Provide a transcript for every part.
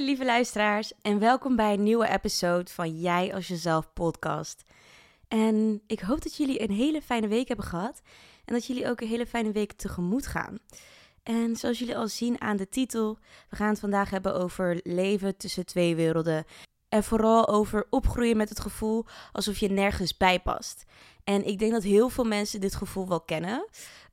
Lieve luisteraars en welkom bij een nieuwe episode van Jij als Jezelf podcast. En ik hoop dat jullie een hele fijne week hebben gehad en dat jullie ook een hele fijne week tegemoet gaan. En zoals jullie al zien aan de titel, we gaan het vandaag hebben over leven tussen twee werelden. En vooral over opgroeien met het gevoel alsof je nergens bij past. En ik denk dat heel veel mensen dit gevoel wel kennen.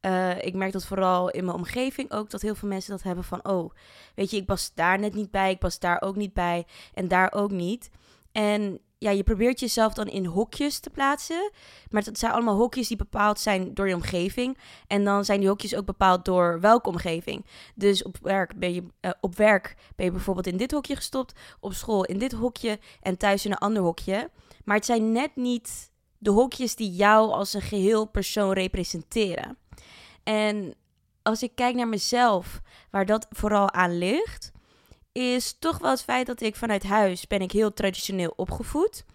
Uh, ik merk dat vooral in mijn omgeving ook dat heel veel mensen dat hebben van, oh, weet je, ik pas daar net niet bij, ik pas daar ook niet bij en daar ook niet. En ja, je probeert jezelf dan in hokjes te plaatsen. Maar dat zijn allemaal hokjes die bepaald zijn door je omgeving. En dan zijn die hokjes ook bepaald door welke omgeving. Dus op werk ben je, uh, op werk ben je bijvoorbeeld in dit hokje gestopt. Op school in dit hokje. En thuis in een ander hokje. Maar het zijn net niet de hokjes die jou als een geheel persoon representeren. En als ik kijk naar mezelf, waar dat vooral aan ligt, is toch wel het feit dat ik vanuit huis ben ik heel traditioneel opgevoed,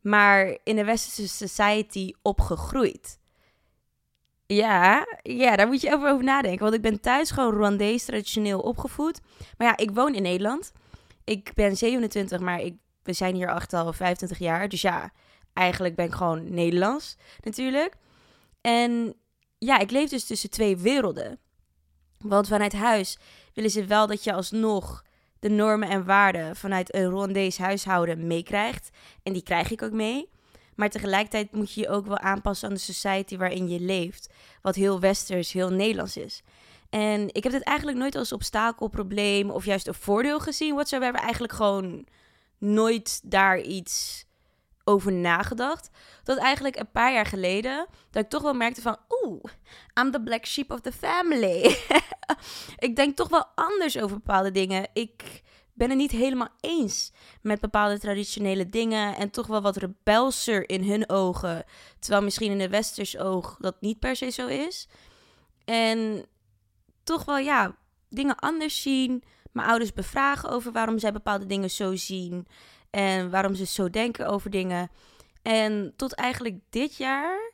maar in de westerse society opgegroeid. Ja, ja, daar moet je even over nadenken. Want ik ben thuis gewoon Rwandees traditioneel opgevoed. Maar ja, ik woon in Nederland. Ik ben 27, maar ik, we zijn hier achter al 25 jaar. Dus ja, eigenlijk ben ik gewoon Nederlands natuurlijk. En ja, ik leef dus tussen twee werelden. Want vanuit huis willen ze wel dat je alsnog de normen en waarden vanuit een Rwandees huishouden meekrijgt. En die krijg ik ook mee. Maar tegelijkertijd moet je je ook wel aanpassen aan de society waarin je leeft. Wat heel westers, heel Nederlands is. En ik heb dit eigenlijk nooit als obstakel, probleem of juist een voordeel gezien. We eigenlijk gewoon nooit daar iets over nagedacht. Dat eigenlijk een paar jaar geleden, dat ik toch wel merkte van, oeh, I'm the black sheep of the family. ik denk toch wel anders over bepaalde dingen. Ik ben het niet helemaal eens met bepaalde traditionele dingen en toch wel wat rebelser in hun ogen. Terwijl misschien in de westers oog dat niet per se zo is. En toch wel, ja, dingen anders zien. Mijn ouders bevragen over waarom zij bepaalde dingen zo zien. En waarom ze zo denken over dingen. En tot eigenlijk dit jaar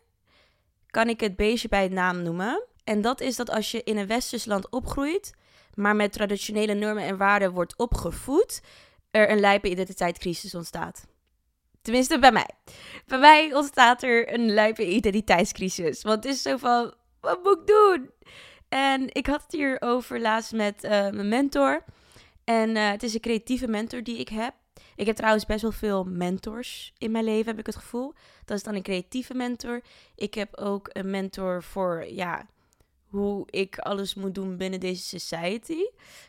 kan ik het beestje bij het naam noemen. En dat is dat als je in een westers land opgroeit, maar met traditionele normen en waarden wordt opgevoed, er een lijpe identiteitscrisis ontstaat. Tenminste, bij mij. Bij mij ontstaat er een lijpe identiteitscrisis. Want het is zo van, wat moet ik doen? En ik had het hier over laatst met uh, mijn mentor. En uh, het is een creatieve mentor die ik heb. Ik heb trouwens best wel veel mentors in mijn leven, heb ik het gevoel. Dat is dan een creatieve mentor. Ik heb ook een mentor voor, ja, hoe ik alles moet doen binnen deze society.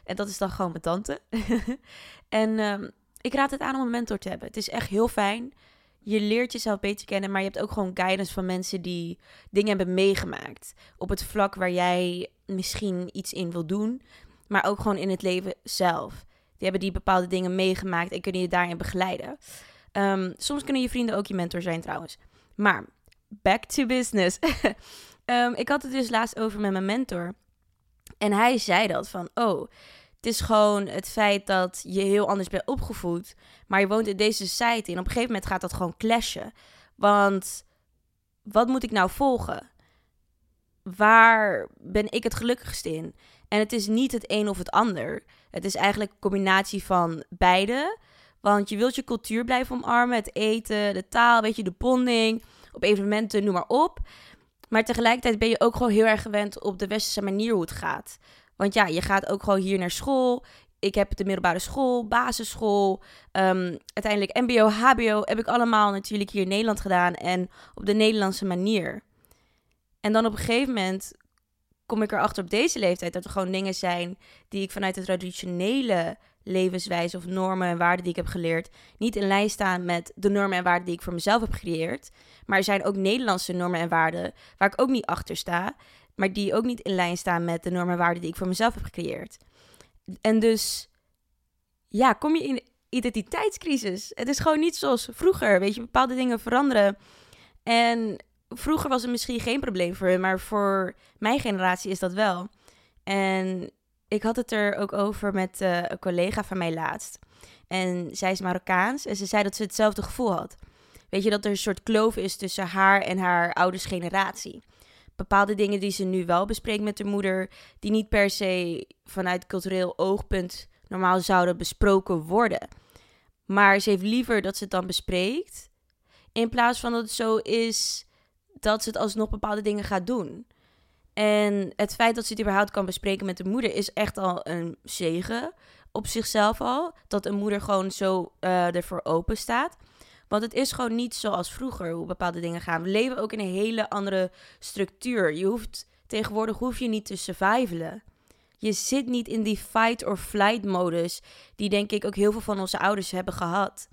En dat is dan gewoon mijn tante. en um, ik raad het aan om een mentor te hebben. Het is echt heel fijn. Je leert jezelf beter kennen, maar je hebt ook gewoon guidance van mensen die dingen hebben meegemaakt. Op het vlak waar jij misschien iets in wil doen, maar ook gewoon in het leven zelf. Die hebben die bepaalde dingen meegemaakt en kunnen je daarin begeleiden. Um, soms kunnen je vrienden ook je mentor zijn trouwens. Maar back to business. um, ik had het dus laatst over met mijn mentor. En hij zei dat van, oh, het is gewoon het feit dat je heel anders bent opgevoed. Maar je woont in deze society. En op een gegeven moment gaat dat gewoon clashen. Want wat moet ik nou volgen? Waar ben ik het gelukkigst in? En het is niet het een of het ander. Het is eigenlijk een combinatie van beide. Want je wilt je cultuur blijven omarmen, het eten, de taal, weet je, de bonding, op evenementen, noem maar op. Maar tegelijkertijd ben je ook gewoon heel erg gewend op de westerse manier hoe het gaat. Want ja, je gaat ook gewoon hier naar school. Ik heb de middelbare school, basisschool, um, uiteindelijk MBO, HBO heb ik allemaal natuurlijk hier in Nederland gedaan en op de Nederlandse manier. En dan op een gegeven moment kom ik erachter op deze leeftijd dat er gewoon dingen zijn die ik vanuit de traditionele levenswijze of normen en waarden die ik heb geleerd, niet in lijn staan met de normen en waarden die ik voor mezelf heb gecreëerd. Maar er zijn ook Nederlandse normen en waarden waar ik ook niet achter sta, maar die ook niet in lijn staan met de normen en waarden die ik voor mezelf heb gecreëerd. En dus, ja, kom je in identiteitscrisis. Het is gewoon niet zoals vroeger, weet je, bepaalde dingen veranderen. En vroeger was het misschien geen probleem voor hun, maar voor mijn generatie is dat wel. En ik had het er ook over met uh, een collega van mij laatst. En zij is Marokkaans en ze zei dat ze hetzelfde gevoel had. Weet je, dat er een soort kloof is tussen haar en haar ouders generatie. Bepaalde dingen die ze nu wel bespreekt met haar moeder, die niet per se vanuit cultureel oogpunt normaal zouden besproken worden. Maar ze heeft liever dat ze het dan bespreekt, in plaats van dat het zo is dat ze het alsnog bepaalde dingen gaat doen. En het feit dat ze het überhaupt kan bespreken met de moeder is echt al een zegen op zichzelf al. Dat een moeder gewoon zo uh, ervoor open staat. Want het is gewoon niet zoals vroeger hoe bepaalde dingen gaan. We leven ook in een hele andere structuur. Je hoeft tegenwoordig hoef je niet te survivalen. Je zit niet in die fight or flight modus die denk ik ook heel veel van onze ouders hebben gehad.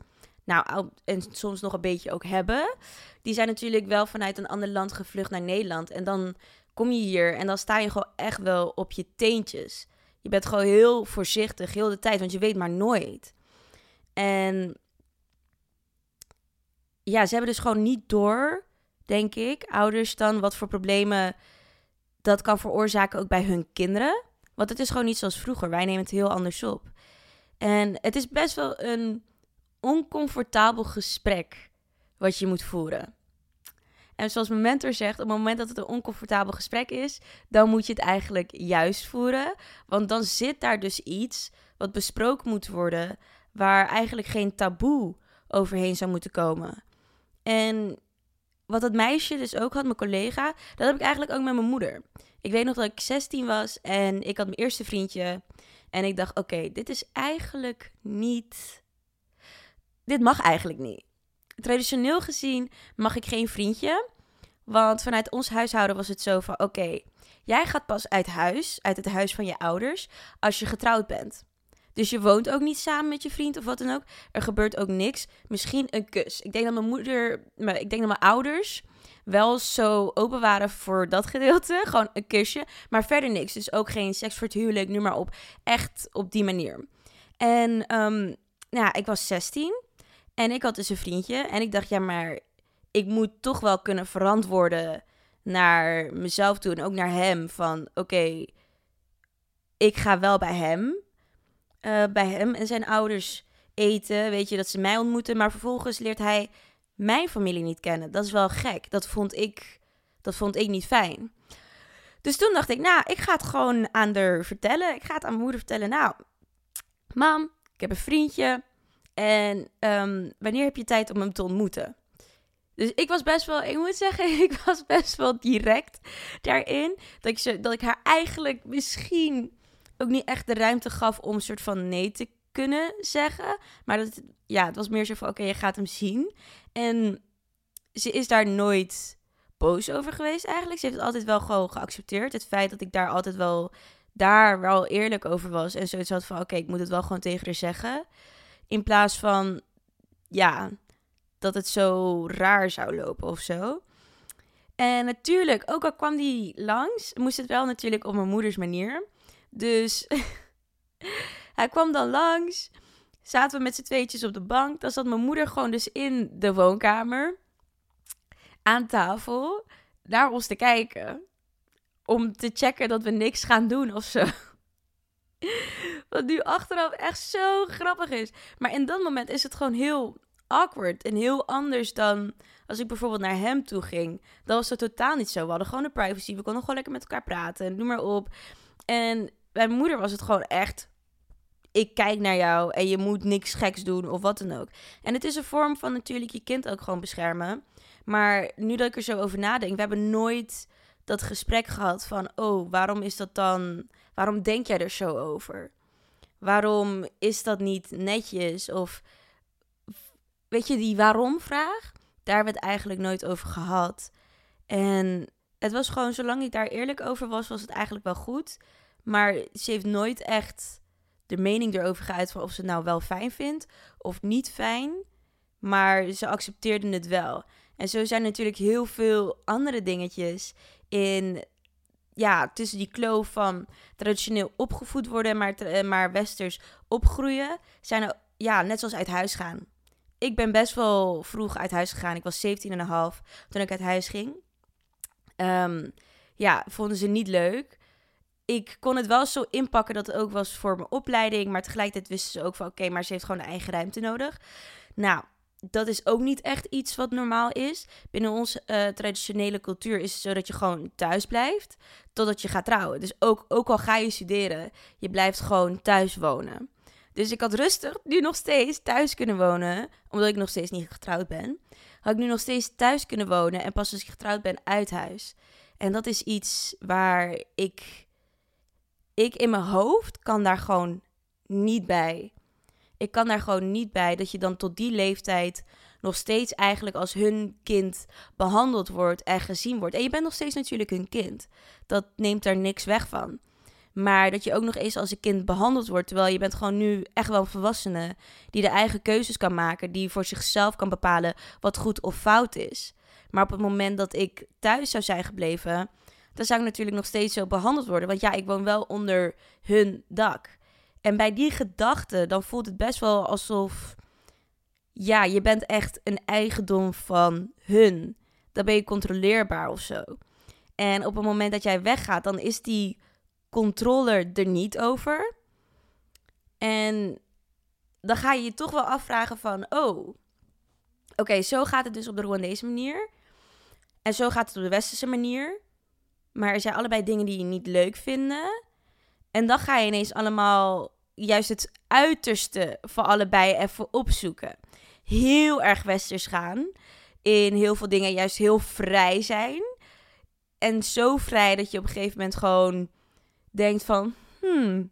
Nou, en soms nog een beetje ook hebben. Die zijn natuurlijk wel vanuit een ander land gevlucht naar Nederland. En dan kom je hier en dan sta je gewoon echt wel op je teentjes. Je bent gewoon heel voorzichtig heel de tijd, want je weet maar nooit. En ja, ze hebben dus gewoon niet door, denk ik, ouders dan wat voor problemen dat kan veroorzaken ook bij hun kinderen. Want het is gewoon niet zoals vroeger. Wij nemen het heel anders op. En het is best wel een oncomfortabel gesprek wat je moet voeren. En zoals mijn mentor zegt, op het moment dat het een oncomfortabel gesprek is, dan moet je het eigenlijk juist voeren. Want dan zit daar dus iets wat besproken moet worden, waar eigenlijk geen taboe overheen zou moeten komen. En wat dat meisje dus ook had, mijn collega, dat heb ik eigenlijk ook met mijn moeder. Ik weet nog dat ik 16 was en ik had mijn eerste vriendje. En ik dacht, oké, dit is eigenlijk niet. Dit mag eigenlijk niet. Traditioneel gezien mag ik geen vriendje. Want vanuit ons huishouden was het zo van: oké, jij gaat pas uit huis, uit het huis van je ouders, als je getrouwd bent. Dus je woont ook niet samen met je vriend of wat dan ook. Er gebeurt ook niks. Misschien een kus. Ik denk dat mijn moeder, ik denk dat mijn ouders wel zo open waren voor dat gedeelte. Gewoon een kusje. Maar verder niks. Dus ook geen seks voor het huwelijk, nu maar op. Echt op die manier. En um, nou, ja, ik was 16. En ik had dus een vriendje. En ik dacht, ja, maar ik moet toch wel kunnen verantwoorden naar mezelf toe. En ook naar hem. Van oké, ik ga wel bij hem. Uh, bij hem en zijn ouders eten. Weet je, dat ze mij ontmoeten. Maar vervolgens leert hij mijn familie niet kennen. Dat is wel gek. Dat vond ik, dat vond ik niet fijn. Dus toen dacht ik, nou, ik ga het gewoon aan haar vertellen. Ik ga het aan mijn moeder vertellen. Nou, mam, ik heb een vriendje. En um, wanneer heb je tijd om hem te ontmoeten? Dus ik was best wel, ik moet zeggen, ik was best wel direct daarin. Dat ik, ze, dat ik haar eigenlijk misschien ook niet echt de ruimte gaf om een soort van nee te kunnen zeggen. Maar dat, ja, het was meer zo van, oké, je gaat hem zien. En ze is daar nooit boos over geweest eigenlijk. Ze heeft het altijd wel gewoon geaccepteerd. Het feit dat ik daar altijd wel, daar wel eerlijk over was. En zoiets had van, oké, ik moet het wel gewoon tegen haar zeggen. In plaats van, ja, dat het zo raar zou lopen of zo. En natuurlijk, ook al kwam die langs, moest het wel natuurlijk op mijn moeders manier. Dus hij kwam dan langs. Zaten we met z'n tweetjes op de bank. Dan zat mijn moeder gewoon dus in de woonkamer. Aan tafel. Naar ons te kijken. Om te checken dat we niks gaan doen of zo. Wat nu achteraf echt zo grappig is. Maar in dat moment is het gewoon heel awkward en heel anders dan als ik bijvoorbeeld naar hem toe ging. Dat was het totaal niet zo. We hadden gewoon de privacy. We konden gewoon lekker met elkaar praten. Noem maar op. En bij mijn moeder was het gewoon echt. Ik kijk naar jou en je moet niks geks doen of wat dan ook. En het is een vorm van natuurlijk je kind ook gewoon beschermen. Maar nu dat ik er zo over nadenk, we hebben nooit dat gesprek gehad van: oh, waarom is dat dan? Waarom denk jij er zo over? Waarom is dat niet netjes? Of weet je, die waarom-vraag, daar hebben we het eigenlijk nooit over gehad. En het was gewoon, zolang ik daar eerlijk over was, was het eigenlijk wel goed. Maar ze heeft nooit echt de mening erover geuit van of ze het nou wel fijn vindt of niet fijn. Maar ze accepteerde het wel. En zo zijn natuurlijk heel veel andere dingetjes in, ja, tussen die kloof van traditioneel opgevoed worden, maar, eh, maar westers opgroeien, zijn er, ja, net zoals uit huis gaan ik ben best wel vroeg uit huis gegaan. Ik was 17,5 toen ik uit huis ging. Um, ja, vonden ze niet leuk. Ik kon het wel zo inpakken dat het ook was voor mijn opleiding. Maar tegelijkertijd wisten ze ook van oké, maar ze heeft gewoon een eigen ruimte nodig. Nou, dat is ook niet echt iets wat normaal is. Binnen onze uh, traditionele cultuur is het zo dat je gewoon thuis blijft totdat je gaat trouwen. Dus ook, ook al ga je studeren, je blijft gewoon thuis wonen. Dus ik had rustig nu nog steeds thuis kunnen wonen, omdat ik nog steeds niet getrouwd ben. Had ik nu nog steeds thuis kunnen wonen en pas als ik getrouwd ben uit huis. En dat is iets waar ik, ik in mijn hoofd kan daar gewoon niet bij. Ik kan daar gewoon niet bij dat je dan tot die leeftijd nog steeds eigenlijk als hun kind behandeld wordt en gezien wordt. En je bent nog steeds natuurlijk hun kind. Dat neemt daar niks weg van. Maar dat je ook nog eens als een kind behandeld wordt. Terwijl je bent gewoon nu echt wel een volwassene. Die de eigen keuzes kan maken. Die voor zichzelf kan bepalen wat goed of fout is. Maar op het moment dat ik thuis zou zijn gebleven. Dan zou ik natuurlijk nog steeds zo behandeld worden. Want ja, ik woon wel onder hun dak. En bij die gedachte, dan voelt het best wel alsof. Ja, je bent echt een eigendom van hun. Dan ben je controleerbaar of zo. En op het moment dat jij weggaat, dan is die controller er niet over. En dan ga je je toch wel afvragen van, oh, oké, zo gaat het dus op de Rwandese manier. En zo gaat het op de westerse manier. Maar er zijn allebei dingen die je niet leuk vinden. En dan ga je ineens allemaal juist het uiterste van allebei even opzoeken. Heel erg westers gaan. In heel veel dingen juist heel vrij zijn. En zo vrij dat je op een gegeven moment gewoon denkt van... Hmm,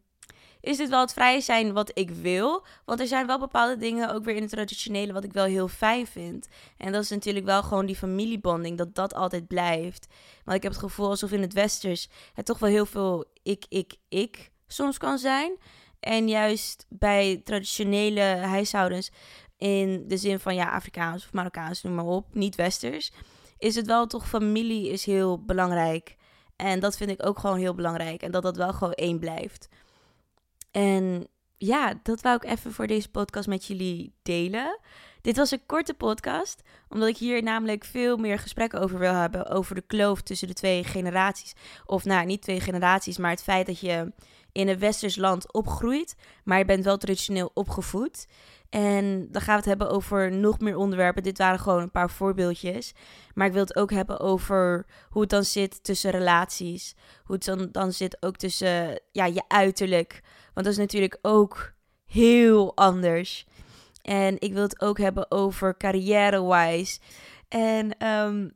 is dit wel het vrij zijn wat ik wil? Want er zijn wel bepaalde dingen ook weer in het traditionele wat ik wel heel fijn vind. En dat is natuurlijk wel gewoon die familiebonding, dat dat altijd blijft. Want ik heb het gevoel alsof in het westers het toch wel heel veel ik, ik, ik soms kan zijn. En juist bij traditionele huishoudens, in de zin van ja, Afrikaans of Marokkaans, noem maar op, niet westers, is het wel toch familie is heel belangrijk. En dat vind ik ook gewoon heel belangrijk. En dat dat wel gewoon één blijft. En ja, dat wou ik even voor deze podcast met jullie delen. Dit was een korte podcast, omdat ik hier namelijk veel meer gesprekken over wil hebben. Over de kloof tussen de twee generaties. Of nou, niet twee generaties, maar het feit dat je in een westers land opgroeit, maar je bent wel traditioneel opgevoed. En dan gaan we het hebben over nog meer onderwerpen. Dit waren gewoon een paar voorbeeldjes. Maar ik wil het ook hebben over hoe het dan zit tussen relaties. Hoe het dan, dan zit ook tussen ja, je uiterlijk. Want dat is natuurlijk ook heel anders. En ik wil het ook hebben over carrière-wise. En um,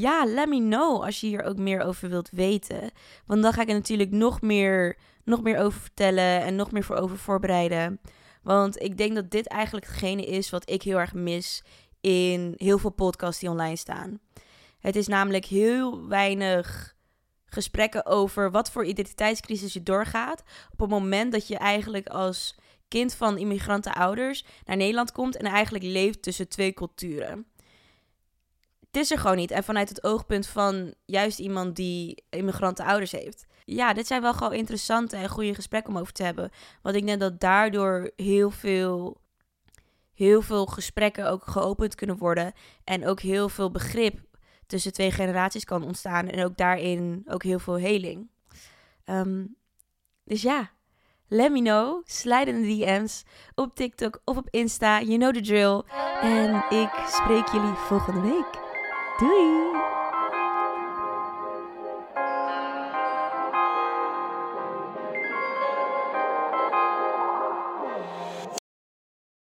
ja, let me know als je hier ook meer over wilt weten. Want dan ga ik er natuurlijk nog meer, nog meer over vertellen en nog meer voor over voorbereiden. Want ik denk dat dit eigenlijk hetgene is wat ik heel erg mis in heel veel podcasts die online staan. Het is namelijk heel weinig gesprekken over wat voor identiteitscrisis je doorgaat. Op het moment dat je eigenlijk als kind van immigrantenouders naar Nederland komt en eigenlijk leeft tussen twee culturen. Het is er gewoon niet. En vanuit het oogpunt van juist iemand die immigranten heeft ja, dit zijn wel gewoon interessante en goede gesprekken om over te hebben. Want ik denk dat daardoor heel veel, heel veel gesprekken ook geopend kunnen worden. En ook heel veel begrip tussen twee generaties kan ontstaan. En ook daarin ook heel veel heling. Ehm, dus ja, let me know. Slide in de DM's op TikTok of op Insta. You know the drill. En ik spreek jullie volgende week. Doei!